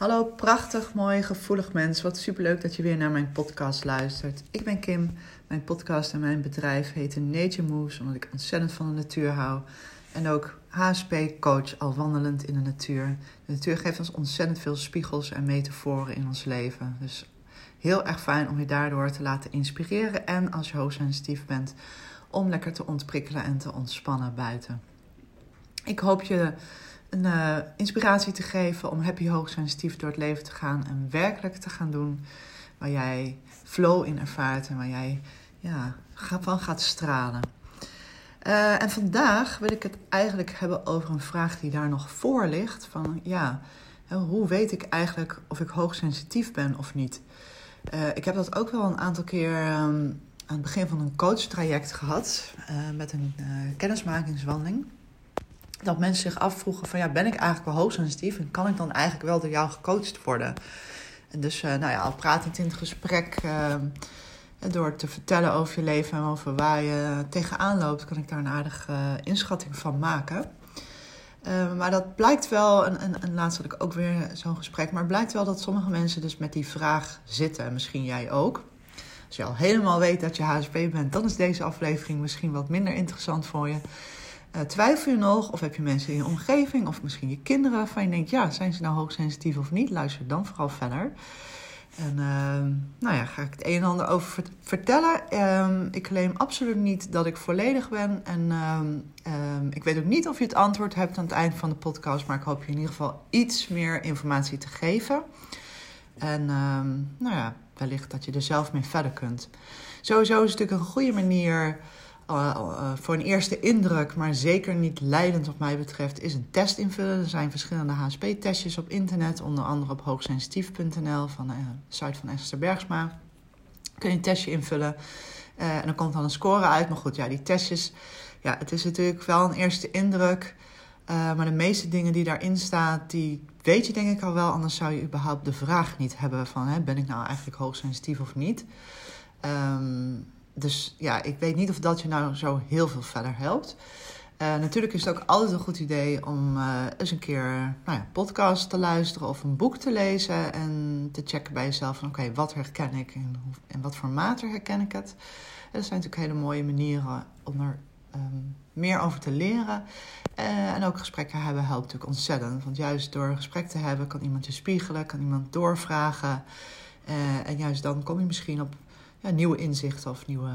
Hallo, prachtig, mooi, gevoelig mens. Wat superleuk dat je weer naar mijn podcast luistert. Ik ben Kim. Mijn podcast en mijn bedrijf heten Nature Moves, omdat ik ontzettend van de natuur hou. En ook HSP-coach, al wandelend in de natuur. De natuur geeft ons ontzettend veel spiegels en metaforen in ons leven. Dus heel erg fijn om je daardoor te laten inspireren. En als je hoogsensitief bent, om lekker te ontprikkelen en te ontspannen buiten. Ik hoop je een uh, inspiratie te geven om happy hoogsensitief door het leven te gaan en werkelijk te gaan doen waar jij flow in ervaart en waar jij ja, van gaat stralen. Uh, en vandaag wil ik het eigenlijk hebben over een vraag die daar nog voor ligt. Van ja, hoe weet ik eigenlijk of ik hoogsensitief ben of niet? Uh, ik heb dat ook wel een aantal keer um, aan het begin van een coachtraject gehad. met een kennismakingswandeling dat mensen zich afvroegen van ja, ben ik eigenlijk wel hoogsensitief en kan ik dan eigenlijk wel door jou gecoacht worden? En dus, uh, nou ja, al pratend in het gesprek, uh, door te vertellen over je leven en over waar je tegenaan loopt, kan ik daar een aardige uh, inschatting van maken. maar dat blijkt wel, en, en, laatst had ik ook weer zo'n gesprek, maar blijkt wel dat sommige mensen dus met die vraag zitten, en misschien jij ook. Als je al helemaal weet dat je HSP bent, dan is deze aflevering misschien wat minder interessant voor je. Uh, twijfel je nog? Of heb je mensen in je omgeving? Of misschien je kinderen waarvan je denkt, ja, zijn ze nou hoogsensitief of niet? Luister dan vooral verder. En uh, nou ja, ga ik het een en ander over vertellen. Uh, ik claim absoluut niet dat ik volledig ben. En ehm, ik weet ook niet of je het antwoord hebt aan het eind van de podcast. Maar ik hoop je in ieder geval iets meer informatie te geven. En nou ja, wellicht dat je er zelf mee verder kunt. Sowieso is het natuurlijk een goede manier uh, voor een eerste indruk, maar zeker niet leidend wat mij betreft, is een test invullen. Er zijn verschillende HSP-testjes op internet, onder andere op hoogsensitief.nl van de site van Esther Bergsma. Kun je een testje invullen en dan komt dan een score uit. Maar goed, ja, die testjes, ja, het is natuurlijk wel een eerste indruk. maar de meeste dingen die daarin staan, die weet je denk ik al wel. Anders zou je überhaupt de vraag niet hebben van, hè, ben ik nou eigenlijk hoogsensitief of niet? Um, dus ja, ik weet niet of dat je nou zo heel veel verder helpt. Uh, natuurlijk is het ook altijd een goed idee om uh, eens een keer nou ja, podcast te luisteren of een boek te lezen en te checken bij jezelf van oké, wat herken ik en, en wat voor mate herken ik het. Dat zijn natuurlijk hele mooie manieren om er um, meer over te leren. Uh, en ook gesprekken hebben helpt natuurlijk ontzettend. Want juist door gesprek te hebben kan iemand je spiegelen, kan iemand doorvragen. en juist dan kom je misschien op nieuwe inzichten of nieuwe,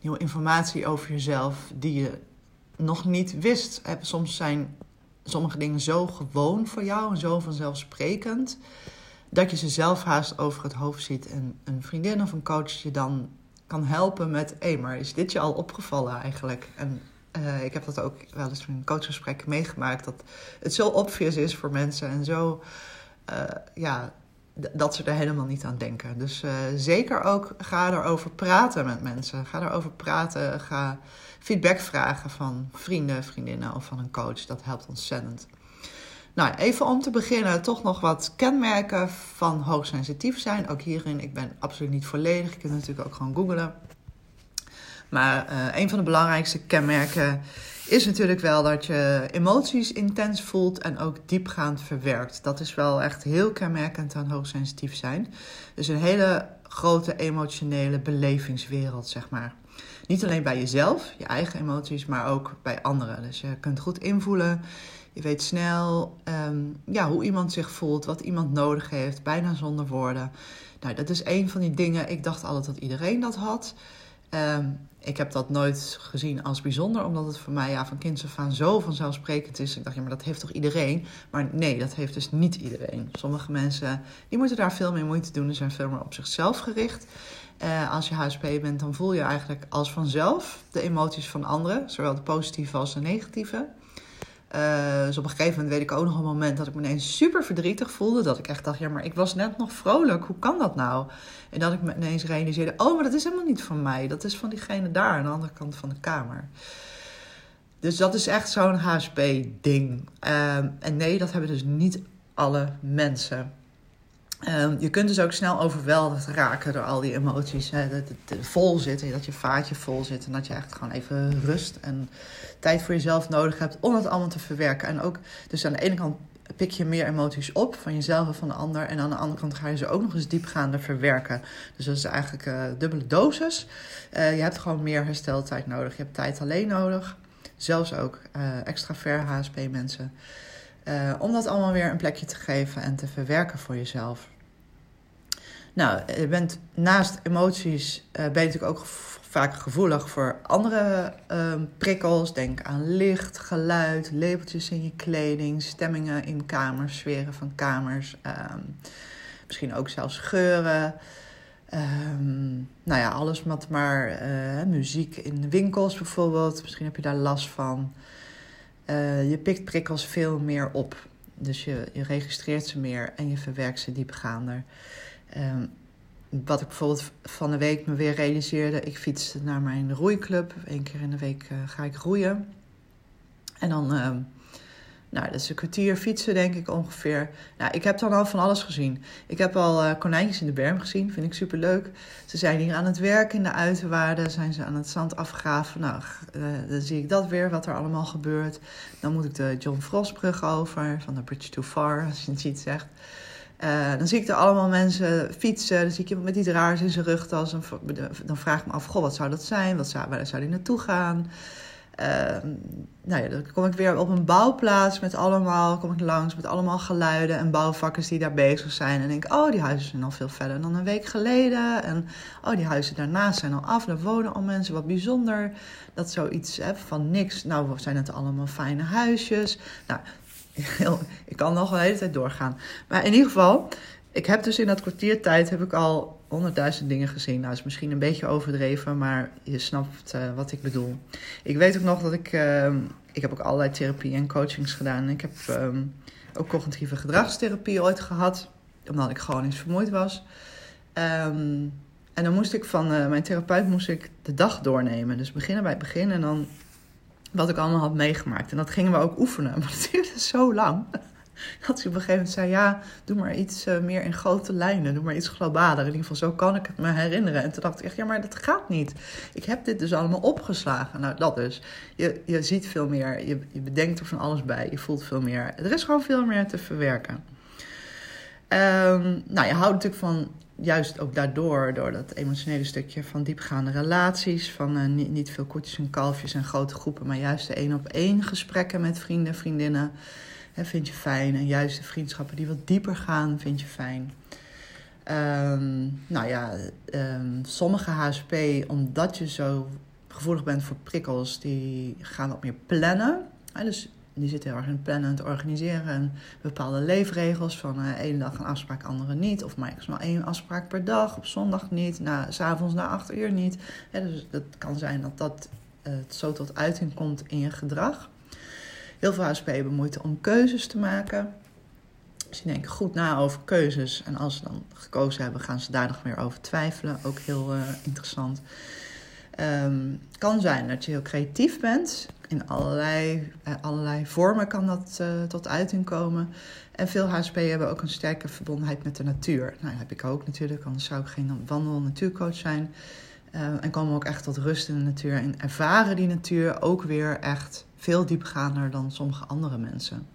nieuwe informatie over jezelf die je nog niet wist. Soms zijn sommige dingen zo gewoon voor jou en zo vanzelfsprekend dat je ze zelf haast over het hoofd ziet. En een vriendin of een coach je dan kan helpen met: hé, maar is dit je al opgevallen eigenlijk? En uh, ik heb dat ook wel eens in een coachgesprek meegemaakt, dat het zo obvious is voor mensen en zo. Uh, ja, dat ze er helemaal niet aan denken. Dus uh, zeker ook ga erover praten met mensen. Ga erover praten. Ga feedback vragen van vrienden, vriendinnen of van een coach. Dat helpt ontzettend. Nou, even om te beginnen, toch nog wat kenmerken van hoogsensitief zijn. Ook hierin, ik ben absoluut niet volledig. Je kunt natuurlijk ook gewoon googlen. Maar uh, een van de belangrijkste kenmerken is natuurlijk wel dat je emoties intens voelt en ook diepgaand verwerkt. Dat is wel echt heel kenmerkend aan hoogsensitief zijn. Dus een hele grote emotionele belevingswereld, zeg maar. Niet alleen bij jezelf, je eigen emoties, maar ook bij anderen. Dus je kunt goed invoelen. Je weet snel um, ja, hoe iemand zich voelt, wat iemand nodig heeft, bijna zonder woorden. Nou, dat is een van die dingen. Ik dacht altijd dat iedereen dat had. Um, ik heb dat nooit gezien als bijzonder, omdat het voor mij ja, van kinds af zo vanzelfsprekend is. Ik dacht, ja, maar dat heeft toch iedereen? Maar nee, dat heeft dus niet iedereen. Sommige mensen die moeten daar veel meer moeite doen en zijn veel meer op zichzelf gericht. Uh, als je HSP bent, dan voel je eigenlijk als vanzelf de emoties van anderen, zowel de positieve als de negatieve. Uh, dus op een gegeven moment weet ik ook nog een moment dat ik me ineens super verdrietig voelde. Dat ik echt dacht, ja, maar ik was net nog vrolijk. Hoe kan dat nou? En dat ik me ineens realiseerde, oh, maar dat is helemaal niet van mij. Dat is van diegene daar aan de andere kant van de kamer. Dus dat is echt zo'n HSP-ding. Uh, en nee, dat hebben dus niet alle mensen. Um, je kunt dus ook snel overweldigd raken door al die emoties. Hè, dat het vol zit, dat je vaatje vol zit. En dat je echt gewoon even rust en tijd voor jezelf nodig hebt om het allemaal te verwerken. En ook, dus aan de ene kant pik je meer emoties op van jezelf en van de ander. En aan de andere kant ga je ze ook nog eens diepgaander verwerken. Dus dat is eigenlijk uh, dubbele dosis. Uh, je hebt gewoon meer hersteltijd nodig. Je hebt tijd alleen nodig. Zelfs ook uh, extra ver HSP-mensen. om dat allemaal weer een plekje te geven en te verwerken voor jezelf. Nou, je bent naast emoties, ben je natuurlijk ook vaak gevoelig voor andere uh, prikkels. Denk aan licht, geluid, lepeltjes in je kleding, stemmingen in kamers, sferen van kamers. Um, misschien ook zelfs geuren. Um, nou ja, alles wat maar uh, muziek in winkels bijvoorbeeld. Misschien heb je daar last van. Uh, je pikt prikkels veel meer op. Dus je, je registreert ze meer en je verwerkt ze diepgaander. Um, wat ik bijvoorbeeld van de week me weer realiseerde. Ik fietste naar mijn roeiclub. Eén keer in de week uh, ga ik roeien. En dan, uh, nou, dat is een kwartier fietsen denk ik ongeveer. Nou, ik heb dan al van alles gezien. Ik heb al uh, konijntjes in de berm gezien, vind ik super leuk. Ze zijn hier aan het werk in de uiterwaarden, zijn ze aan het zand afgraven. Nou, uh, dan zie ik dat weer, wat er allemaal gebeurt. Dan moet ik de John Frostbrug over, van de Bridge Too Far, als je het ziet zegt. Uh, dan zie ik er allemaal mensen fietsen. Dan zie ik iemand met iets raars in zijn rugtas. Dan vraag ik me af, goh, wat zou dat zijn? Wat zou, waar zou die naartoe gaan? Uh, nou ja, dan kom ik weer op een bouwplaats met allemaal, kom ik langs met allemaal geluiden en bouwvakkers die daar bezig zijn. En denk, oh, die huizen zijn al veel verder dan een week geleden. En oh, die huizen daarnaast zijn al af. Daar wonen al mensen. Wat bijzonder dat zoiets hè, van niks. Nou, zijn het allemaal fijne huisjes. Nou, ik kan nog een hele tijd doorgaan. Maar in ieder geval, ik heb dus in dat kwartiertijd heb ik al honderdduizend dingen gezien. Nou, is misschien een beetje overdreven, maar je snapt uh, wat ik bedoel. Ik weet ook nog dat ik... Uh, ik heb ook allerlei therapie en coachings gedaan. Ik heb um, ook cognitieve gedragstherapie ooit gehad. Omdat ik gewoon eens vermoeid was. Um, en dan moest ik van uh, mijn therapeut moest ik de dag doornemen. Dus beginnen bij het begin en dan wat ik allemaal had meegemaakt. En dat gingen we ook oefenen. Maar het duurde zo lang. Dat ze op een gegeven moment zei: Ja, doe maar iets uh, meer in grote lijnen. Doe maar iets globaler. In ieder geval, zo kan ik het me herinneren. En toen dacht ik echt: Ja, maar dat gaat niet. Ik heb dit dus allemaal opgeslagen. Nou, dat dus. Je, je ziet veel meer. Je, je bedenkt er van alles bij. Je voelt veel meer. Er is gewoon veel meer te verwerken. Um, nou, je houdt natuurlijk van juist ook daardoor, door dat emotionele stukje van diepgaande relaties, van uh, niet, niet, veel koetjes en kalfjes en grote groepen, maar juist de één op één gesprekken met vrienden, vriendinnen, hè, vind je fijn. En juist de vriendschappen die wat dieper gaan, vind je fijn. Um, nou ja, um, sommige HSP, omdat je zo gevoelig bent voor prikkels, die gaan wat meer plannen. Dus die zitten heel erg in plannen te organiseren. En bepaalde leefregels van uh, ene dag een afspraak, andere niet. Of maximaal één afspraak per dag, op zondag niet, s'avonds na acht uur niet. dus het kan zijn dat dat uh, zo tot uiting komt in je gedrag. Heel veel HSP hebben moeite om keuzes te maken. Ze denken goed na over keuzes. En als ze dan gekozen hebben, gaan ze daar nog meer over twijfelen. Ook heel uh, interessant. Um, kan zijn dat je heel creatief bent. In allerlei, uh, allerlei vormen kan dat uh, tot uiting komen. En veel HSP hebben ook een sterke verbondenheid met de natuur. Nou, dat heb ik ook natuurlijk, anders zou ik geen wandel- natuurcoach zijn. Uh, en komen ook echt tot rust in de natuur. En ervaren die natuur ook weer echt veel diepgaander dan sommige andere mensen.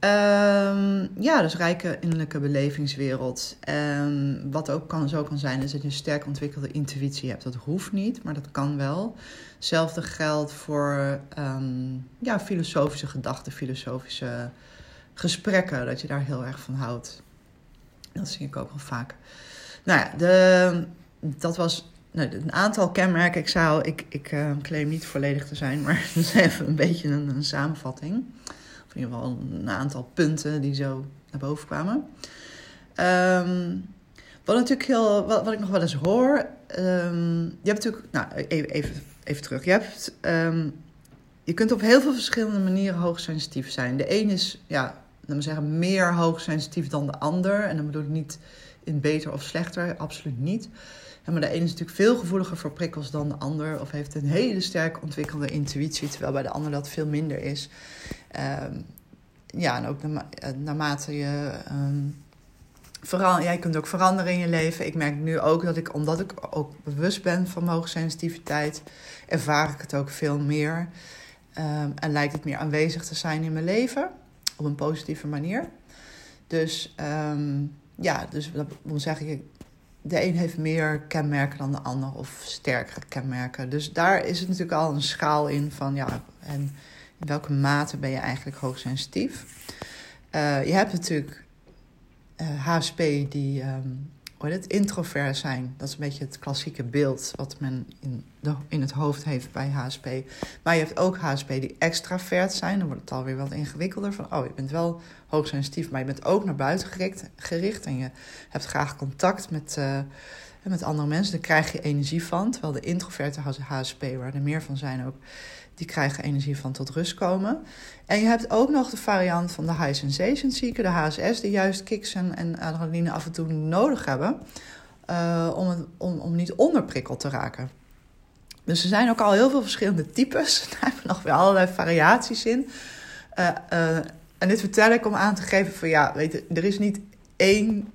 Um, ja, dus rijke innerlijke belevingswereld. Um, wat ook kan, zo kan zijn, is dat je een sterk ontwikkelde intuïtie hebt. Dat hoeft niet, maar dat kan wel. Hetzelfde geldt voor um, ja, filosofische gedachten, filosofische gesprekken. Dat je daar heel erg van houdt. Dat zie ik ook wel vaak. Nou ja, de, dat was nou, een aantal kenmerken. Ik zou, ik, ik uh, claim niet volledig te zijn, maar is even een beetje een, een samenvatting in ieder geval een aantal punten die zo naar boven kwamen. Um, wat natuurlijk heel, wat, ik nog wel eens hoor, um, je hebt natuurlijk, nou even, even, even terug. Je, hebt, um, je kunt op heel veel verschillende manieren hoogsensitief zijn. De een is, ja, laten we zeggen, meer hoogsensitief dan de ander. En dan bedoel ik niet in beter of slechter, absoluut niet. Maar de een is natuurlijk veel gevoeliger voor prikkels dan de ander. Of heeft een hele sterk ontwikkelde intuïtie, terwijl bij de ander dat veel minder is. Um, ja, en ook eh, naarmate je. Um, vooral, jij kunt ook veranderen in je leven. Ik merk nu ook dat ik, omdat ik ook bewust ben van hoogsensitiviteit, ervaar ik het ook veel meer. Um, en lijkt het meer aanwezig te zijn in mijn leven. op een positieve manier. Dus ehm, ja, dus dat wil zeggen, de een heeft meer kenmerken dan de ander of sterkere kenmerken. Dus daar is het natuurlijk al een schaal in van ja, en in welke mate ben je eigenlijk hoogsensitief. Uh, je hebt natuurlijk uh, eh, HSP die um, hoe het, introvert zijn. Dat is een beetje het klassieke beeld wat men in, de, in het hoofd heeft bij HSP. Maar je hebt ook HSP die extravert zijn. Dan wordt het alweer wat ingewikkelder. Van, oh, je bent wel hoogsensitief, maar je bent ook naar buiten gericht. gericht en je hebt graag contact met, uh, met andere mensen. Daar krijg je energie van. Terwijl de introverte HSP, waar er meer van zijn ook die krijgen energie van tot rust komen. En je hebt ook nog de variant van de high sensation seeker, de HSS, die juist kicks en, adrenaline af en toe nodig hebben uh, om, het, om, om niet onderprikkeld te raken. Dus er zijn ook al heel veel verschillende types. Daar hebben nog weer allerlei variaties in. Uh, uh, en dit vertel ik om aan te geven van ja, weet je, er is niet één,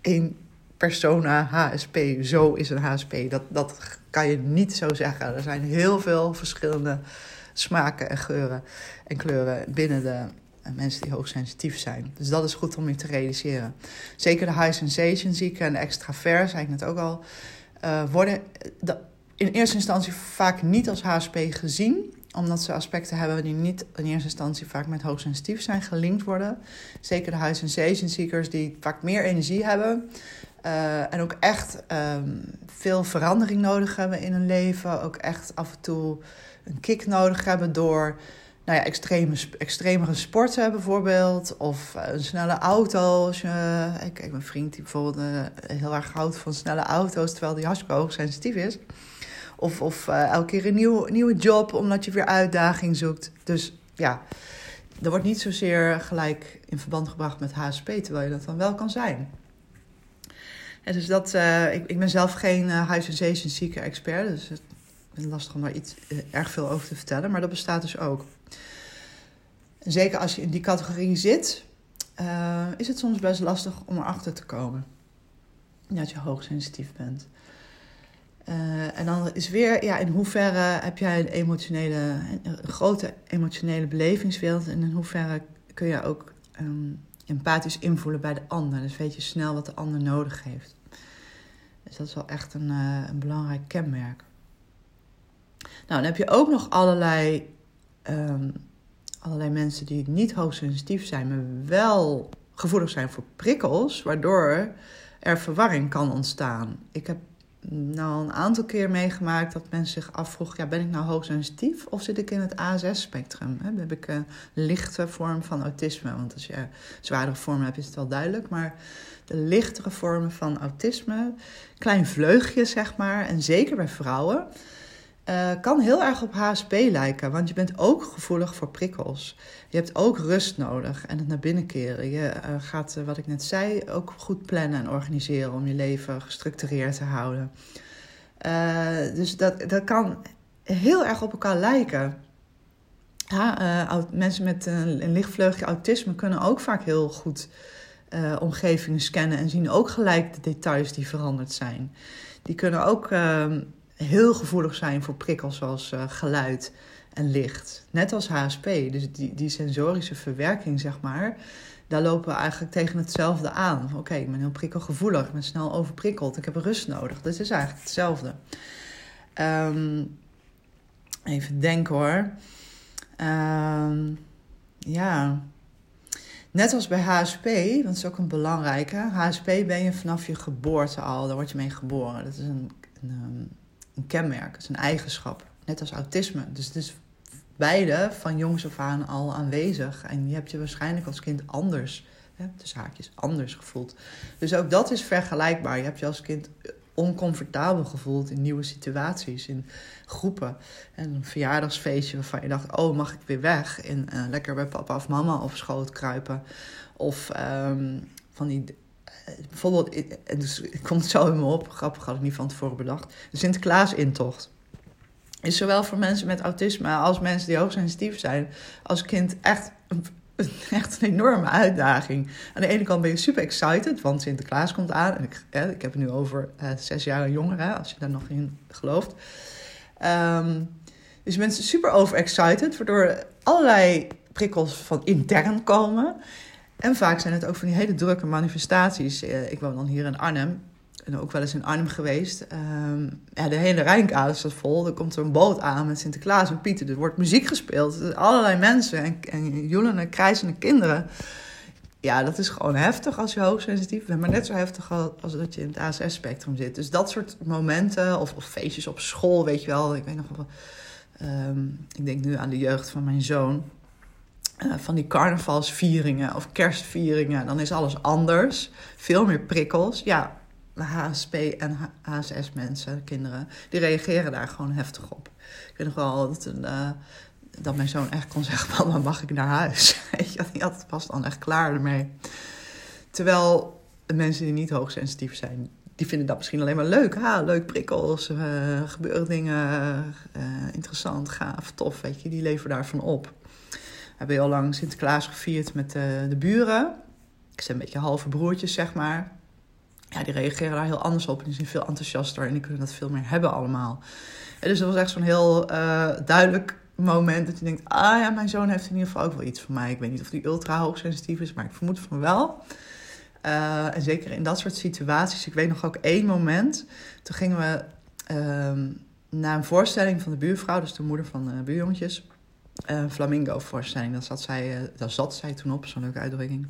één persona HSP. Zo is een HSP. Dat, dat kan je niet zo zeggen. Er zijn heel veel verschillende smaken en geuren en kleuren binnen de mensen die hoogsensitief zijn. Dus dat is goed om je te realiseren. Zeker de high sensation zieken en de extravert, zei ik net ook al, uh, worden in eerste instantie vaak niet als HSP gezien omdat ze aspecten hebben die niet in eerste instantie vaak met hoogsensitief zijn gelinkt worden. Zeker de high sensation seekers die vaak meer energie hebben. Uh, en ook echt um, veel verandering nodig hebben in hun leven. Ook echt af en toe een kick nodig hebben door nou ja, extreme, extremere sporten bijvoorbeeld. Of een snelle auto. Als je, ik, ik mijn vriend die bijvoorbeeld heel erg houdt van snelle auto's... terwijl die hartstikke hoogsensitief is. Of, of elke keer een nieuw, nieuwe job omdat je weer uitdaging zoekt. Dus ja, er wordt niet zozeer gelijk in verband gebracht met HSP... terwijl je dat dan wel kan zijn. En dus dat, uh, ik, ik ben zelf geen uh, sensation seeker expert, dus het is lastig om daar iets uh, erg veel over te vertellen, maar dat bestaat dus ook. En zeker als je in die categorie zit, is het soms best lastig om erachter te komen dat je hoogsensitief bent. en dan is weer, ja, in hoeverre heb jij een emotionele, grote emotionele belevingswereld en in hoeverre kun je ook um, empathisch invoelen bij de ander. Dus weet je snel wat de ander nodig heeft. Dus dat is wel echt een, uh, een belangrijk kenmerk. Nou, dan heb je ook nog allerlei, um, allerlei mensen die niet hoogsensitief zijn, maar wel gevoelig zijn voor prikkels, waardoor er verwarring kan ontstaan. Ik heb nou een aantal keer meegemaakt dat mensen zich afvroegen: ja, ben ik nou hoogsensitief of zit ik in het ASS-spectrum? heb ik een lichte vorm van autisme? Want als je zwaardere vormen hebt, is het wel duidelijk. Maar de lichtere vormen van autisme, klein vleugje zeg maar, en zeker bij vrouwen, uh, kan heel erg op HSP lijken. Want je bent ook gevoelig voor prikkels. Je hebt ook rust nodig en het naar binnen keren. Je uh, gaat, uh, wat ik net zei, ook goed plannen en organiseren om je leven gestructureerd te houden. dus dat, dat kan heel erg op elkaar lijken. Mensen met een, een lichtvleugje autisme kunnen ook vaak heel goed omgevingen scannen en zien ook gelijk de details die veranderd zijn. Die kunnen ook uh, heel gevoelig zijn voor prikkels zoals uh, geluid en licht. Net als HSP. Dus die, die sensorische verwerking, zeg maar, daar lopen we eigenlijk tegen hetzelfde aan. Oké, ik ben heel prikkelgevoelig, ik ben snel overprikkeld, ik heb rust nodig. Dat is eigenlijk hetzelfde. Um, even denken hoor. Um, ja. Net als bij HSP, want dat is ook een belangrijke. HSP ben je vanaf je geboorte al, daar word je mee geboren. Dat is een, een, ehm, een kenmerk, is een eigenschap. Net als autisme. Dus het is beide van jongs af aan al aanwezig. En je hebt je waarschijnlijk als kind anders, hè, de haakjes, anders gevoeld. Dus ook dat is vergelijkbaar. Je hebt je als kind oncomfortabel gevoeld in nieuwe situaties, in groepen. En een verjaardagsfeestje waarvan je dacht: oh, mag ik weer weg? En uh, lekker bij papa of mama op schoot kruipen. Of um, van die. Bijvoorbeeld, dus het zo in me op, grappig had ik niet van tevoren bedacht. De Sinterklaas-intocht is zowel voor mensen met autisme als mensen die hoogsensitief zijn, als kind echt echt een enorme uitdaging. Aan de ene kant ben je super excited, want Sinterklaas komt aan. En ik, ik heb het nu over uh, zes jaar jonger, als je daar nog in gelooft. Um, dus mensen super overexcited, waardoor allerlei prikkels van intern komen. En vaak zijn het ook van die hele drukke manifestaties. Eh, ik woon dan hier in Arnhem. En ook wel eens in Arnhem geweest. Ehm, ja, de hele Rijnkade staat vol. Er komt er een boot aan met Sinterklaas en Pieter. Er wordt muziek gespeeld. Allerlei mensen en, en joelende, krijzende kinderen. Ja, dat is gewoon heftig als je hoogsensitief bent. Maar net zo heftig als dat je in het ASS-spectrum zit. Dus dat soort momenten, of, of, feestjes op school, weet je wel. Ik weet nog wel... Ehm, ik denk nu aan de jeugd van mijn zoon. Uh, van die carnavalsvieringen of kerstvieringen. Dan is alles anders. Veel meer prikkels. Ja, HSP en HSS mensen, kinderen, die reageren daar gewoon heftig op. Ik weet nog wel dat, een, uh, dat mijn zoon echt kon zeggen, mama mag ik naar huis? Weet je, die had, was dan echt klaar ermee. Terwijl de mensen die niet hoogsensitief zijn, die vinden dat misschien alleen maar leuk. Ha, leuk prikkels, uh, gebeuren dingen, interessant, gaaf, tof, weet je. Die leven daarvan op. Hebben heel lang Sinterklaas gevierd met de buren. Ik zijn een beetje halve broertjes, zeg maar ja, die reageren daar heel anders op. En die zijn veel enthousiaster en die kunnen dat veel meer hebben allemaal. En dus dat was echt zo'n heel uh, duidelijk moment dat je denkt... ah ja, mijn zoon heeft in ieder geval ook wel iets van mij. Ik weet niet of die ultra hoogsensitief is, maar ik vermoed van wel. Uh, en zeker in dat soort situaties. Ik weet nog ook één moment. Toen gingen we uh, naar een voorstelling van de buurvrouw... dus de moeder van de buurjongetjes... Een flamingo-voorstelling. Daar zat, zij, daar zat zij toen op, zo'n leuke uitdrukking.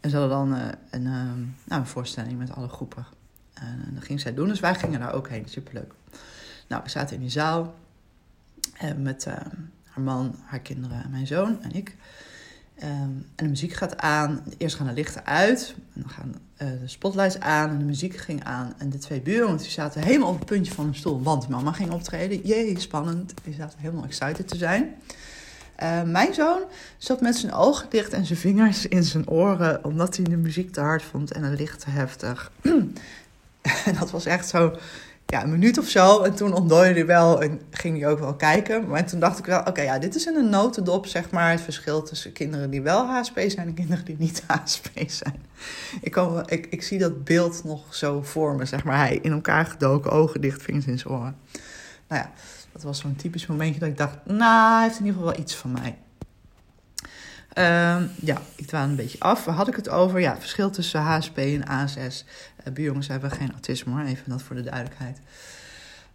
En ze hadden dan uh, een, uh, nou, een voorstelling met alle groepen. En dat ging zij doen, dus wij gingen daar ook heen. Superleuk. Nou, we zaten in die zaal uh, met haar man, haar kinderen en mijn zoon en ik. Um, en de muziek gaat aan. Eerst gaan de lichten uit. En dan gaan de spotlights aan. En de muziek ging aan. En de twee buren, die zaten helemaal op het puntje van een stoel. Want mama ging optreden. Jee, spannend. Die zaten helemaal excited te zijn. Uh, mijn zoon zat met zijn ogen dicht en zijn vingers in zijn oren, omdat hij de muziek te hard vond en het licht te heftig. en dat was echt zo, ja, een minuut of zo. En toen ontdooide hij wel en ging hij ook wel kijken. Maar toen dacht ik wel, oké, ja, dit is in een notendop, zeg maar, het verschil tussen kinderen die wel HSP zijn en kinderen die niet HSP zijn. Ik, kan, ik, ik zie dat beeld nog zo voor me, zeg maar. Hij in elkaar gedoken, ogen dicht, vingers in zijn oren. Nou ja, dat was zo'n typisch momentje dat ik dacht, nou, hij heeft in ieder geval wel iets van mij. Uh, ja, ik dwaal een beetje af. Waar had ik het over? Ja, verschil tussen HSP en ASS. Uh, eh, buurjongens hebben geen autisme hoor, even dat voor de duidelijkheid.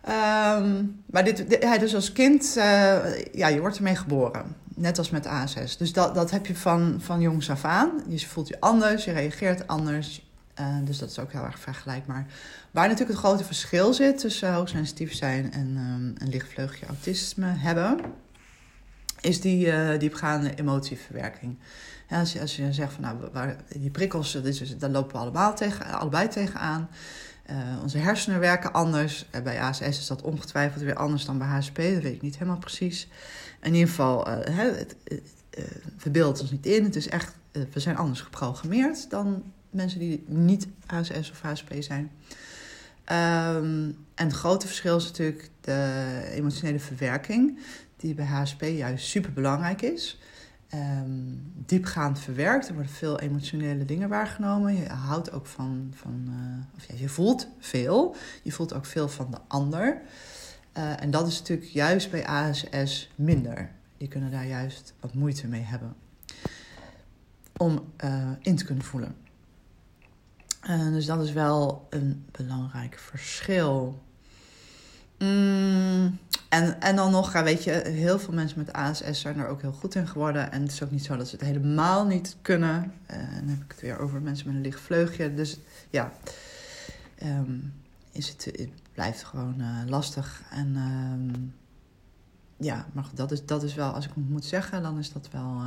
Um, maar dit, ja, dus als kind, uh, ja, je wordt ermee geboren. Net als met ASS. Dus dat, dat heb je van, van jongs af aan. Je voelt je anders, je reageert anders. Uh, dus dat is ook heel erg vergelijkbaar. Waar natuurlijk het grote verschil zit tussen hoogsensitief zijn en um, een lichtvleugje autisme hebben, is die uh, diepgaande emotieverwerking. Als, je, als je zegt van nou, waar, die prikkels, dus, daar lopen we allemaal tegen, allebei tegenaan. Uh, onze hersenen werken anders. Uh, bij ASS is dat ongetwijfeld weer anders dan bij HSP, dat weet ik niet helemaal precies. In ieder geval, het verbeeld ons niet in. Het is echt, we zijn anders geprogrammeerd dan mensen die niet ASS of HSP zijn. Um, en het grote verschil is natuurlijk de emotionele verwerking, die bij HSP juist super belangrijk is. Um, diepgaand verwerkt, er worden veel emotionele dingen waargenomen. Je houdt ook van, van uh, of je voelt veel. Je voelt ook veel van de ander. Uh, en dat is natuurlijk juist bij ASS minder. Die kunnen daar juist wat moeite mee hebben om uh, in te kunnen voelen. Dus dat is wel een belangrijk verschil. Mm, en, en dan nog, weet je, heel veel mensen met ASS zijn er ook heel goed in geworden. En het is ook niet zo dat ze het helemaal niet kunnen. Uh, dan heb ik het weer over mensen met een licht vleugje. Dus ja, um, is het, blijft gewoon uh, lastig. En um, ja, maar dat is, dat is wel, als ik het moet zeggen, dan is dat wel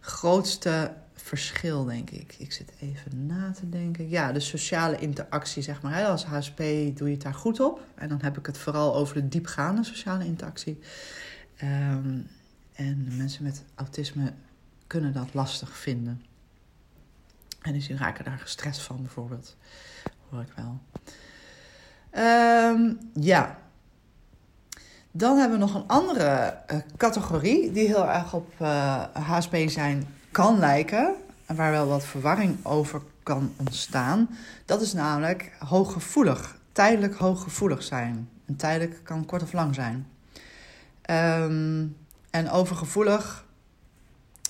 grootste verschil, denk ik. Ik zit even na te denken. Ja, de sociale interactie, zeg maar. Als HSP doe je het daar goed op. En dan heb ik het vooral over de diepgaande sociale interactie. Um, en mensen met autisme kunnen dat lastig vinden. En dus die raken daar gestrest van, bijvoorbeeld. Hoor ik wel. Um, ja, dan hebben we nog een andere uh, categorie die heel erg op uh, eh, HSP zijn kan lijken. En waar wel wat verwarring over kan ontstaan. Dat is namelijk hooggevoelig. Tijdelijk hooggevoelig zijn. En tijdelijk kan kort of lang zijn. Um, en overgevoelig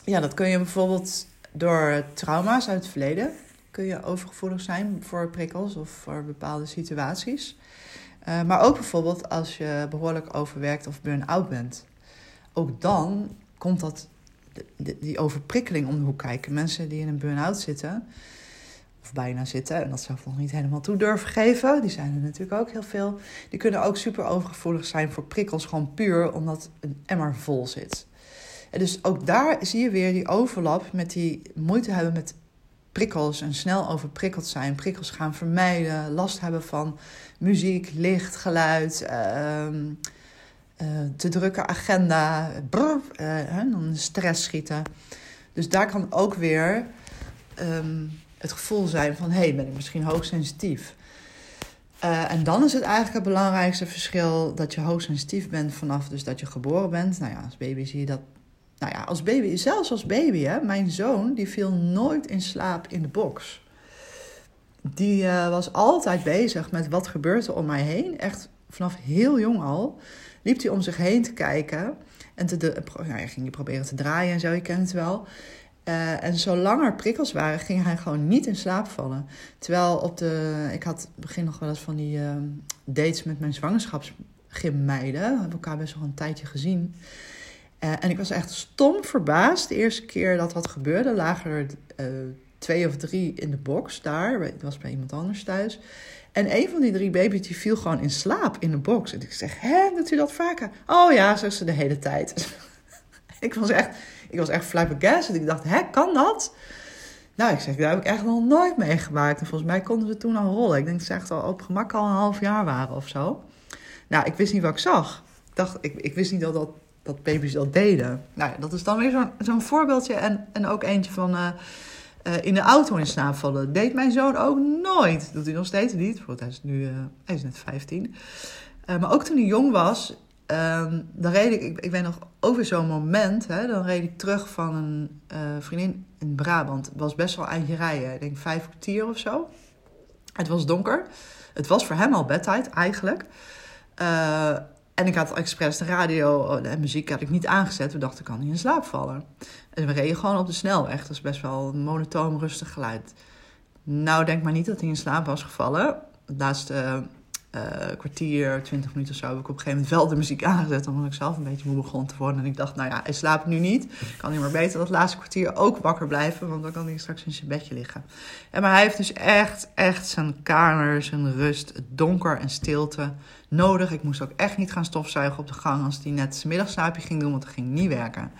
ja, dat kun je bijvoorbeeld door trauma's uit het verleden kun je overgevoelig zijn voor prikkels of voor bepaalde situaties. Uh, maar ook bijvoorbeeld als je behoorlijk overwerkt of burn-out bent. Ook dan komt dat, die overprikkeling om de hoek kijken. Mensen die in een burn-out zitten, of bijna zitten, en dat zelf nog niet helemaal toe durven geven, die zijn er natuurlijk ook heel veel. Die kunnen ook super overgevoelig zijn voor prikkels, gewoon puur omdat een emmer vol zit. En dus ook daar zie je weer die overlap met die moeite hebben met prikkels en snel overprikkeld zijn, prikkels gaan vermijden, last hebben van muziek, licht, geluid, uh, te drukke agenda, brr, uh, dan stress schieten. Dus daar kan ook weer um, het gevoel zijn van hé, hey, ben ik misschien hoogsensitief. Uh, en dan is het eigenlijk het belangrijkste verschil dat je hoogsensitief bent vanaf dus dat je geboren bent. Nou ja, als baby zie je dat nou ja, als baby, zelfs als baby, hè, mijn zoon, die viel nooit in slaap in de box. Die was altijd bezig met wat gebeurt er om mij heen. Echt vanaf heel jong al liep hij om zich heen te kijken. En te de, hij ging proberen te draaien en zo, je kent het wel. Uh, en zolang er prikkels waren, ging hij gewoon niet in slaap vallen. Terwijl op de. Ik had begin nog wel eens van die uh, dates met mijn zwangerschapsgymmeiden. We hebben elkaar best wel een tijdje gezien. Uh, en ik was echt stom verbaasd. De eerste keer dat dat gebeurde, lagen er uh, twee of drie in de box daar. Het was bij iemand anders thuis. En een van die drie baby's die viel gewoon in slaap in de box. En ik zeg, hè, doet u dat vaker? Oh ja, zegt ze de hele tijd. ik was echt, ik was echt flabbergasted. Ik dacht, hè, kan dat? Nou, ik zeg, daar heb ik echt nog nooit meegemaakt. En volgens mij konden ze toen al rollen. Ik denk dat ze echt al op gemak al een half jaar waren of zo. Nou, ik wist niet wat ik zag. Ik dacht, ik, ik wist niet dat dat dat baby's dat deden. Nou ja, dat is dan weer zo'n zo'n voorbeeldje. En, en ook eentje van uh, uh, in de auto in slaap vallen. Deed mijn zoon ook nooit. Doet hij nog steeds niet. Want hij is nu uh, hij is net 15. maar ook toen hij jong was, ehm, dan reed ik, ik, ik weet nog over zo'n moment, hè, dan reed ik terug van een vriendin in Brabant. Het was best wel eindje rijden. Ik denk vijf kwartier of zo. Het was donker. Het was voor hem al bedtijd eigenlijk. En ik had expres de radio en muziek had ik niet aangezet. We dachten, kan niet in slaap vallen. En we reden gewoon op de snelweg. Dat is best wel een monotoom, rustig geluid. Nou, denk maar niet dat hij in slaap was gevallen. Het laatste uh, kwartier, twintig minuten of zo, heb ik op een gegeven moment wel de muziek aangezet. Omdat ik zelf een beetje moe begon te worden. En ik dacht, nou ja, hij slaapt nu niet. Kan hij maar beter dat laatste kwartier ook wakker blijven. Want dan kan hij straks in zijn bedje liggen. En maar hij heeft dus echt, echt zijn kamer, zijn rust, donker en stilte nodig. Ik moest ook echt niet gaan stofzuigen op de gang als hij net zijn middagslaapje ging doen. Want dat ging niet werken.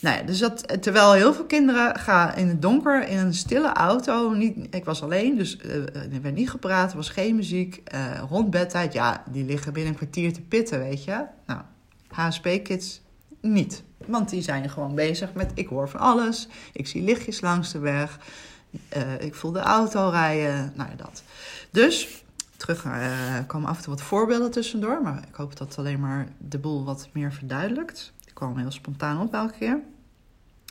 Nou ja, dus dat, terwijl heel veel kinderen gaan in het donker in een stille auto. Niet, ik was alleen, dus uh, er werd niet gepraat, er was geen muziek. Uh, rond bedtijd, ja, die liggen binnen een kwartier te pitten, weet je. Nou, HSP-kids niet. Want die zijn gewoon bezig met, ik hoor van alles. Ik zie lichtjes langs de weg. Ik voel de auto rijden. Nou ja, dat. Dus, terug komen af en toe wat voorbeelden tussendoor. Maar ik hoop dat alleen maar de boel wat meer verduidelijkt kwam heel spontaan op elke keer.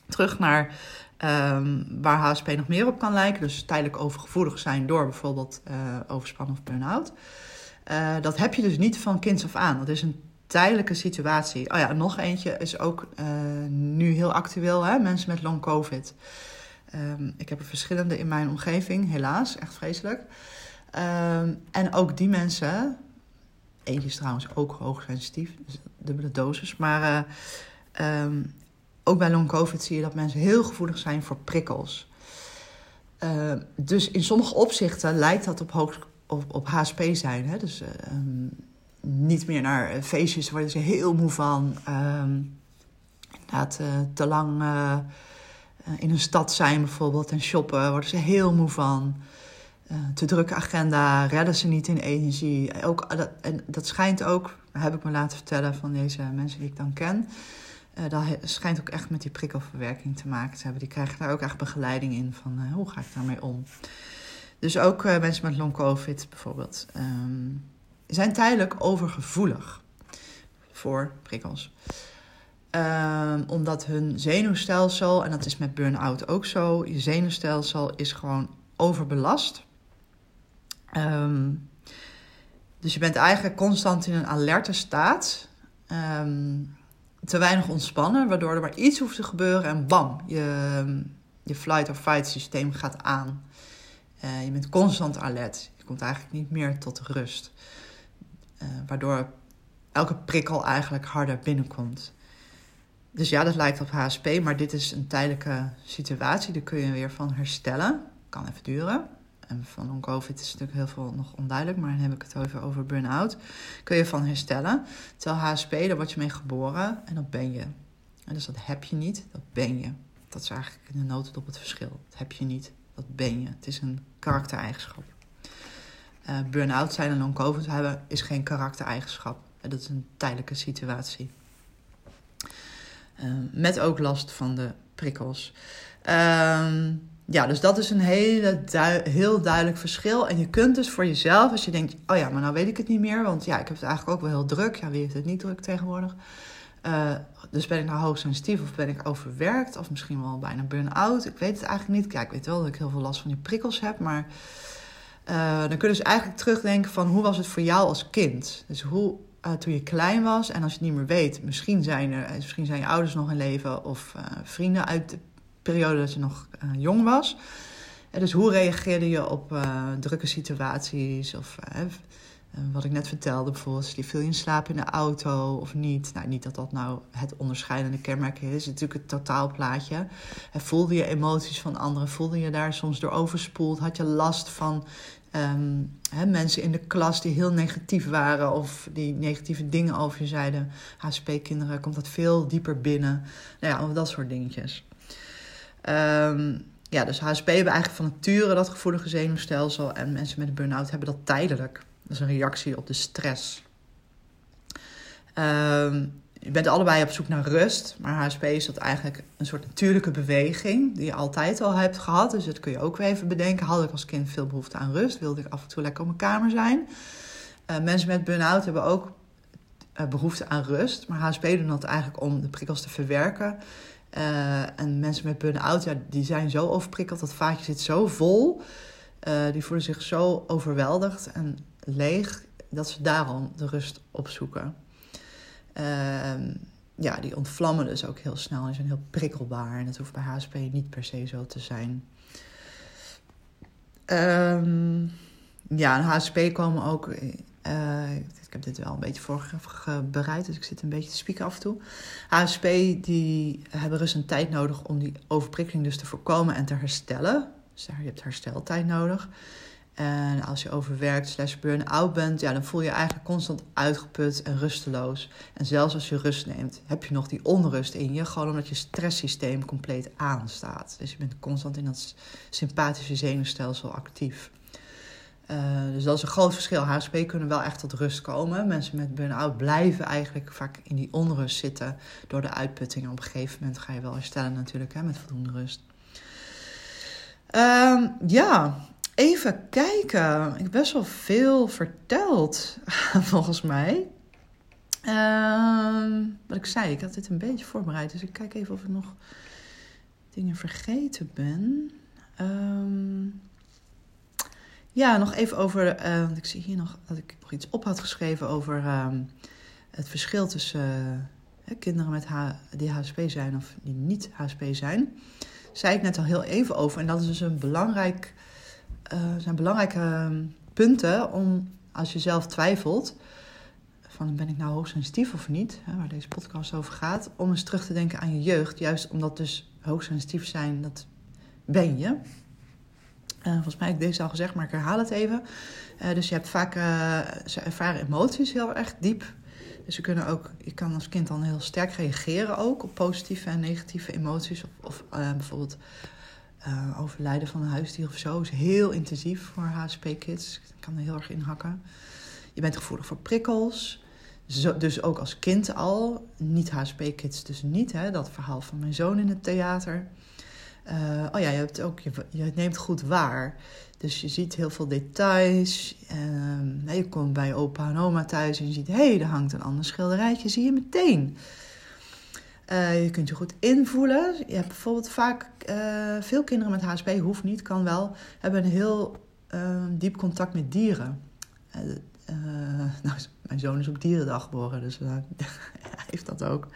Terug naar um, waar HSP nog meer op kan lijken. Dus tijdelijk overgevoelig zijn door bijvoorbeeld uh, of burn-out. Uh, dat heb je dus niet van kinds af aan. Dat is een tijdelijke situatie. Oh ja, nog eentje is ook uh, nu heel actueel. Hè? Mensen met long covid. Um, ik heb er verschillende in mijn omgeving, helaas. Echt vreselijk. Um, en ook die mensen Eentje is trouwens ook hoogsensitief, dus dubbele dosis. Maar uh, um, ook bij long covid zie je dat mensen heel gevoelig zijn voor prikkels. Uh, dus in sommige opzichten lijkt dat op, hoog, op, HSP zijn. Hè? Dus uh, um, niet meer naar feestjes worden ze heel moe van. Um, inderdaad, te lang in een stad zijn bijvoorbeeld en shoppen worden ze heel moe van. Uh, te drukke agenda, redden ze niet in energie. Ook, dat, en dat schijnt ook, heb ik me laten vertellen van deze mensen die ik dan ken. Uh, dat schijnt ook echt met die prikkelverwerking te maken te hebben. Die krijgen daar ook echt begeleiding in van hoe ga ik daarmee om. Dus ook mensen met long covid bijvoorbeeld um, zijn tijdelijk overgevoelig voor prikkels. Um, omdat hun zenuwstelsel, en dat is met burn-out ook zo, je zenuwstelsel is gewoon overbelast. Um, dus je bent eigenlijk constant in een alerte staat. Um, te weinig ontspannen, waardoor er maar iets hoeft te gebeuren en bam, je, je flight or fight systeem gaat aan. Uh, je bent constant alert. Je komt eigenlijk niet meer tot rust. Uh, waardoor elke prikkel eigenlijk harder binnenkomt. Dus ja, dat lijkt op HSP, maar dit is een tijdelijke situatie. Daar kun je weer van herstellen. Kan even duren. En van long-covid is natuurlijk heel veel nog onduidelijk, maar dan heb ik het over, over burn-out. Kun je van herstellen. Terwijl HSP, daar word je mee geboren en dat ben je. En dus dat heb je niet, dat ben je. Dat is eigenlijk in de notendop het verschil. Dat heb je niet, dat ben je. Het is een karaktereigenschap. Uh, burn-out zijn en long-covid hebben is geen karaktereigenschap. Dat is een tijdelijke situatie. Uh, met ook last van de prikkels. Uh, ja, dus dat is een hele heel duidelijk verschil. En je kunt dus voor jezelf, als je denkt, oh ja, maar nou weet ik het niet meer, want ja, ik heb het eigenlijk ook wel heel druk. Ja, wie heeft het niet druk tegenwoordig? Uh, dus ben ik nou hoogsensitief of ben ik overwerkt of misschien wel bijna burn-out? Ik weet het eigenlijk niet. Kijk, ik weet wel dat ik heel veel last van die prikkels heb, maar uh, dan kun je dus eigenlijk terugdenken van hoe was het voor jou als kind? Dus hoe uh, toen je klein was en als je het niet meer weet, misschien zijn, er, misschien zijn je ouders nog in leven of vrienden uit de periode dat je nog uh, jong was. En dus hoe reageerde je op uh, drukke situaties? Of wat ik net vertelde, bijvoorbeeld, viel je in slaap in de auto of niet? Nou, niet dat dat nou het onderscheidende kenmerk is. Het is natuurlijk het totaalplaatje. En voelde je emoties van anderen? Voelde je daar soms door overspoeld? Had je last van hè, mensen in de klas die heel negatief waren of die negatieve dingen over je zeiden? HSP-kinderen komt dat veel dieper binnen. Nou ja, dat soort dingetjes. Um, ja, dus HSP hebben eigenlijk van nature dat gevoelige zenuwstelsel. En mensen met een burn-out hebben dat tijdelijk. Dat is een reactie op de stress. Um, je bent allebei op zoek naar rust. Maar HSP is dat eigenlijk een soort natuurlijke beweging. Die je altijd al hebt gehad. Dus dat kun je ook weer even bedenken. Had ik als kind veel behoefte aan rust? Wilde ik af en toe lekker op mijn kamer zijn? Uh, mensen met burn-out hebben ook uh, behoefte aan rust. Maar HSP doen dat eigenlijk om de prikkels te verwerken. Uh, en mensen met burn-out, ja, die zijn zo overprikkeld. Dat vaatje zit zo vol. Uh, die voelen zich zo overweldigd en leeg. Dat ze daarom de rust opzoeken. Uh, ja, die ontvlammen dus ook heel snel. En zijn heel prikkelbaar. En dat hoeft bij HSP niet per se zo te zijn. Um, ja, HSP komen ook ik heb dit wel een beetje voorbereid, dus ik zit een beetje te spieken af en toe. HSP die hebben dus een tijd nodig om die overprikkeling dus te voorkomen en te herstellen. Dus je hebt hersteltijd nodig. En als je overwerkt slash burn-out bent, ja, dan voel je je eigenlijk constant uitgeput en rusteloos. En zelfs als je rust neemt, heb je nog die onrust in je. Gewoon omdat je stresssysteem compleet aanstaat. Dus je bent constant in dat sympathische zenuwstelsel actief. Uh, dus dat is een groot verschil. HSP kunnen wel echt tot rust komen. Mensen met burn-out blijven eigenlijk vaak in die onrust zitten door de uitputting. Op een gegeven moment ga je wel herstellen natuurlijk hè, met voldoende rust. Uh, ja, even kijken. Ik heb best wel veel verteld, volgens mij. Uh, wat ik zei, ik had dit een beetje voorbereid. Dus ik kijk even of ik nog dingen vergeten ben. Ehm ja, nog even over. Uh, want ik zie hier nog dat ik nog iets op had geschreven over uh, het verschil tussen uh, kinderen met H, die HSP zijn of die niet HSP zijn. Zei ik net al heel even over. En dat is dus een belangrijk, eh, zijn belangrijke ehm, punten om als je zelf twijfelt. Van ben ik nou hoogsensitief of niet, hè, waar deze podcast over gaat. Om eens terug te denken aan je jeugd. Juist omdat dus hoogsensitief zijn, dat ben je. Uh, volgens mij heb ik deze al gezegd, maar ik herhaal het even. Uh, dus je hebt vaak, uh, ze ervaren emoties heel erg diep. Dus ze kunnen ook, je kan als kind dan heel sterk reageren ook op positieve en negatieve emoties. Of, of bijvoorbeeld overlijden van een huisdier of zo is heel intensief voor HSP-kids. Kan er heel erg in hakken. Je bent gevoelig voor prikkels. Dus ook als kind al. Niet HSP-kids dus niet. Hè? Dat verhaal van mijn zoon in het theater. Uh, oh ja, je, hebt ook, je, neemt goed waar. Dus je ziet heel veel details. Uh, je komt bij opa en oma thuis en je ziet... hé, hey, er hangt een ander schilderijtje, zie je meteen. Uh, je kunt je goed invoelen. Je hebt bijvoorbeeld vaak... Uh, veel kinderen met HSP, hoeft niet, kan wel... hebben een heel diep contact met dieren. nou, mijn zoon is op dierendag geboren, dus hij heeft dat ook.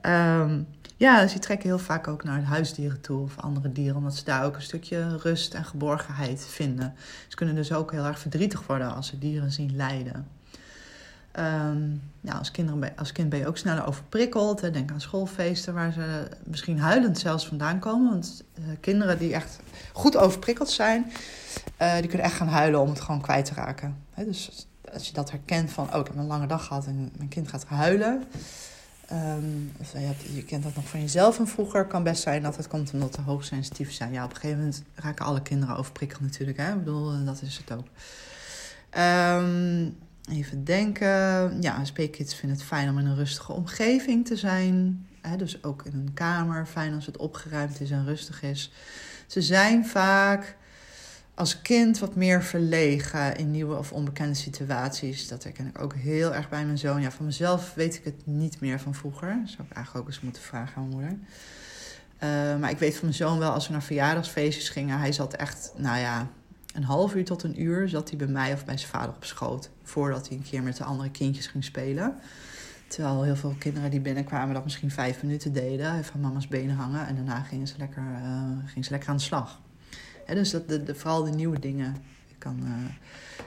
Ehm, ja, dus trekken heel vaak ook naar huisdieren toe of andere dieren, omdat ze daar ook een stukje rust en geborgenheid vinden. Ze kunnen dus ook heel erg verdrietig worden als ze dieren zien lijden. Um, ja, als, kinderen, als kind ben je ook sneller overprikkeld. Denk aan schoolfeesten waar ze misschien huilend zelfs vandaan komen. Want uh, kinderen die echt goed overprikkeld zijn, uh, die kunnen echt gaan huilen om het gewoon kwijt te raken. Dus als je dat herkent van, oh, ik heb een lange dag gehad en mijn kind gaat huilen. Um, of je, kent dat nog van jezelf en vroeger. kan best zijn dat het komt omdat ze hoogsensitief zijn. Ja, op een gegeven moment raken alle kinderen overprikkeld natuurlijk. Hè? Ik bedoel, dat is het ook. Um, Even denken. Ja, speekkids vinden het fijn om in een rustige omgeving te zijn. dus ook in een kamer. Fijn als het opgeruimd is en rustig is. Ze zijn vaak als kind wat meer verlegen in nieuwe of onbekende situaties. Dat herken ik ook heel erg bij mijn zoon. Ja, van mezelf weet ik het niet meer van vroeger. Dat zou ik eigenlijk ook eens moeten vragen aan mijn moeder. Uh, maar ik weet van mijn zoon wel, als we naar verjaardagsfeestjes gingen, hij zat echt, nou ja, een half uur tot een uur zat hij bij mij of bij zijn vader op schoot. Voordat hij een keer met de andere kindjes ging spelen. Terwijl heel veel kinderen die binnenkwamen dat misschien vijf minuten deden. Even mama's benen hangen. En daarna gingen ze lekker, uh, gingen ze lekker aan de slag. Dus dat, de, vooral de nieuwe dingen. Ik kan, uh,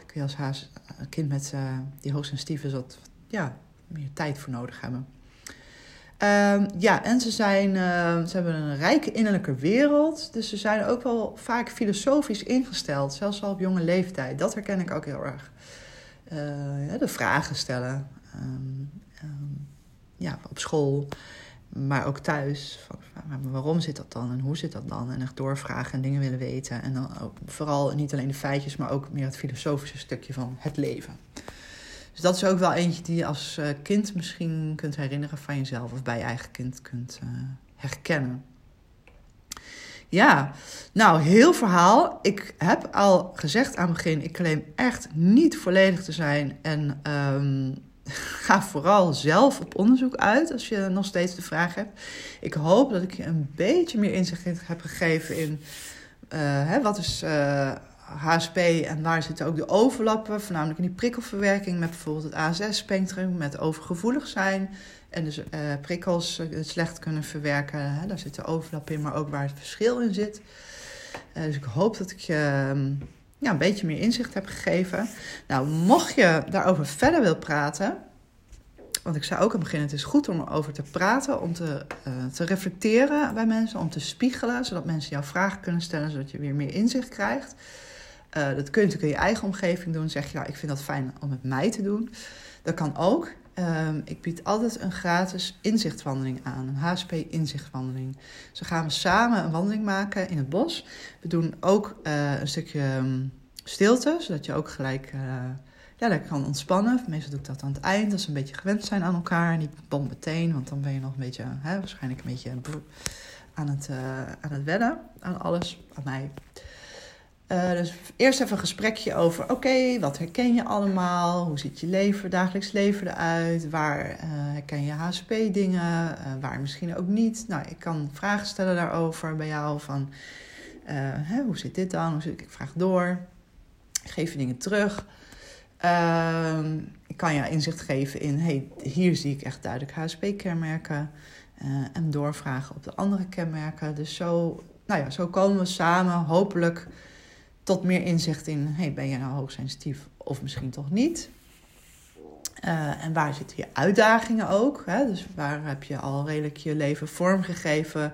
kun je als haas, een kind met uh, die hoogsensitief is wat ja, meer tijd voor nodig hebben. Um, ja, en ze, zijn, ze hebben een rijke innerlijke wereld. Dus ze zijn ook wel vaak filosofisch ingesteld, zelfs al op jonge leeftijd. Dat herken ik ook heel erg. Ja, de vragen stellen. Um, um, ja, op school, maar ook thuis. Waarom zit dat dan en hoe zit dat dan? En echt doorvragen en dingen willen weten. En dan vooral niet alleen de feitjes, maar ook meer het filosofische stukje van het leven. Dus dat is ook wel eentje die je als eh, kind misschien kunt herinneren van jezelf of bij je eigen kind kunt uh, herkennen. Ja, nou, heel verhaal. Ik heb al gezegd aan het begin, ik claim echt niet volledig te zijn. En um, ga vooral zelf op onderzoek uit als je nog steeds de vraag hebt. Ik hoop dat ik je een beetje meer inzicht heb gegeven in uh, hè, wat is HSP en waar zitten ook de overlappen, voornamelijk in die prikkelverwerking met bijvoorbeeld het ASS-spectrum, met overgevoelig zijn en dus uh, prikkels slecht kunnen verwerken. Hè, daar zit de overlap in, maar ook waar het verschil in zit. Dus ik hoop dat ik je um, ja, een beetje meer inzicht heb gegeven. Nou, mocht je daarover verder wil praten, want ik zei ook aan het begin, het is goed om erover te praten, om te, te reflecteren bij mensen, om te spiegelen, zodat mensen jouw vragen kunnen stellen, zodat je weer meer inzicht krijgt. Uh, dat kun je natuurlijk in je eigen omgeving doen. Zeg je, ja, ik vind dat fijn om met mij te doen. Dat kan ook. Um, ik bied altijd een gratis inzichtwandeling aan, een HSP-inzichtwandeling. Dus gaan we samen een wandeling maken in het bos. We doen ook uh, een stukje um, stilte, zodat je ook gelijk uh, ja, lekker kan ontspannen. Meestal doe ik dat aan het eind, als we een beetje gewend zijn aan elkaar. Niet bom meteen, want dan ben je nog een beetje, hè, waarschijnlijk een beetje aan het, aan het wennen, aan alles, aan mij. Uh, dus eerst even een gesprekje over, oké, wat herken je allemaal? Hoe ziet je leven, dagelijks leven eruit? Waar uh, herken je HSP-dingen? Eh, waar misschien ook niet? Nou, ik kan vragen stellen daarover bij jou van, hè, hoe zit dit dan? Hoe zit, ik vraag door. Ik geef je dingen terug. Ehm, ik kan je inzicht geven in, hey, hier zie ik echt duidelijk HSP-kenmerken. en doorvragen op de andere kenmerken. Dus zo, nou ja, zo komen we samen hopelijk tot meer inzicht in, hey, ben je nou hoogsensitief of misschien toch niet? Uh, en waar zitten je uitdagingen ook? Hè? Dus waar heb je al redelijk je leven vormgegeven,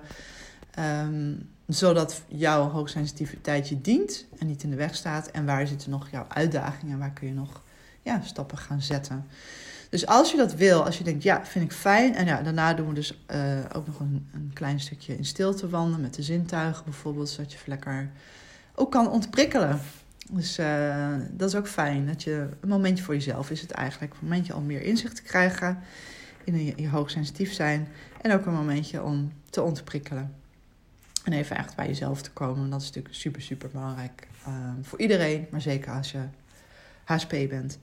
um, zodat jouw hoogsensitiviteit je dient en niet in de weg staat? En waar zitten nog jouw uitdagingen? Waar kun je nog ja, stappen gaan zetten? Dus als je dat wil, als je denkt, ja, vind ik fijn. En ja, daarna doen we dus uh, ook nog een, een klein stukje in stilte wandelen met de zintuigen bijvoorbeeld, zodat je lekker ook kan ontprikkelen. Dus uh, dat is ook fijn. Dat je een momentje voor jezelf is het eigenlijk. Een momentje om meer inzicht te krijgen in je, je hoogsensitief zijn. En ook een momentje om te ontprikkelen. En even echt bij jezelf te komen. Dat is natuurlijk super, super belangrijk. Uh, voor iedereen, maar zeker als je HSP bent.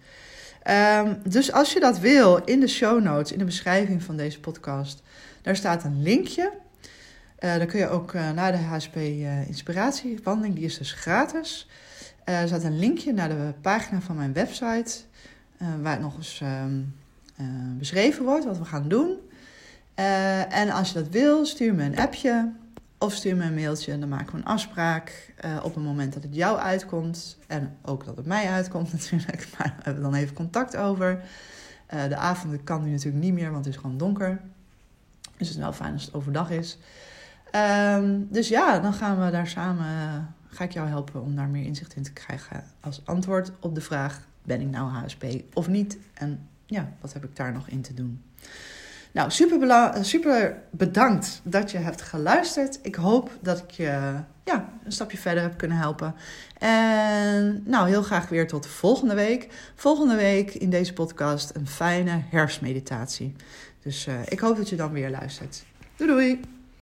Um, dus als je dat wil, in de show notes, in de beschrijving van deze podcast, daar staat een linkje uh, dan kun je ook uh, naar de HSP uh, eh, Inspiratiewandeling, die is dus gratis. er staat een linkje naar de pagina van mijn website, waar het nog eens ehm, beschreven wordt wat we gaan doen. en als je dat wil, stuur me een appje of stuur me een mailtje en dan maken we een afspraak op het moment dat het jou uitkomt. En ook dat het mij uitkomt natuurlijk, maar we hebben dan even contact over. de avond kan nu natuurlijk niet meer, want het is gewoon donker. Dus het is wel fijn als het overdag is. Ehm, dus ja, dan gaan we daar samen. Ga ik jou helpen om daar meer inzicht in te krijgen. Als antwoord op de vraag: ben ik nou HSP of niet? En ja, wat heb ik daar nog in te doen? Nou, super, super bedankt dat je hebt geluisterd. Ik hoop dat ik je ja, een stapje verder heb kunnen helpen. En nou, heel graag weer tot volgende week. Volgende week in deze podcast een fijne herfstmeditatie. Dus uh, ik hoop dat je dan weer luistert. Doei doei!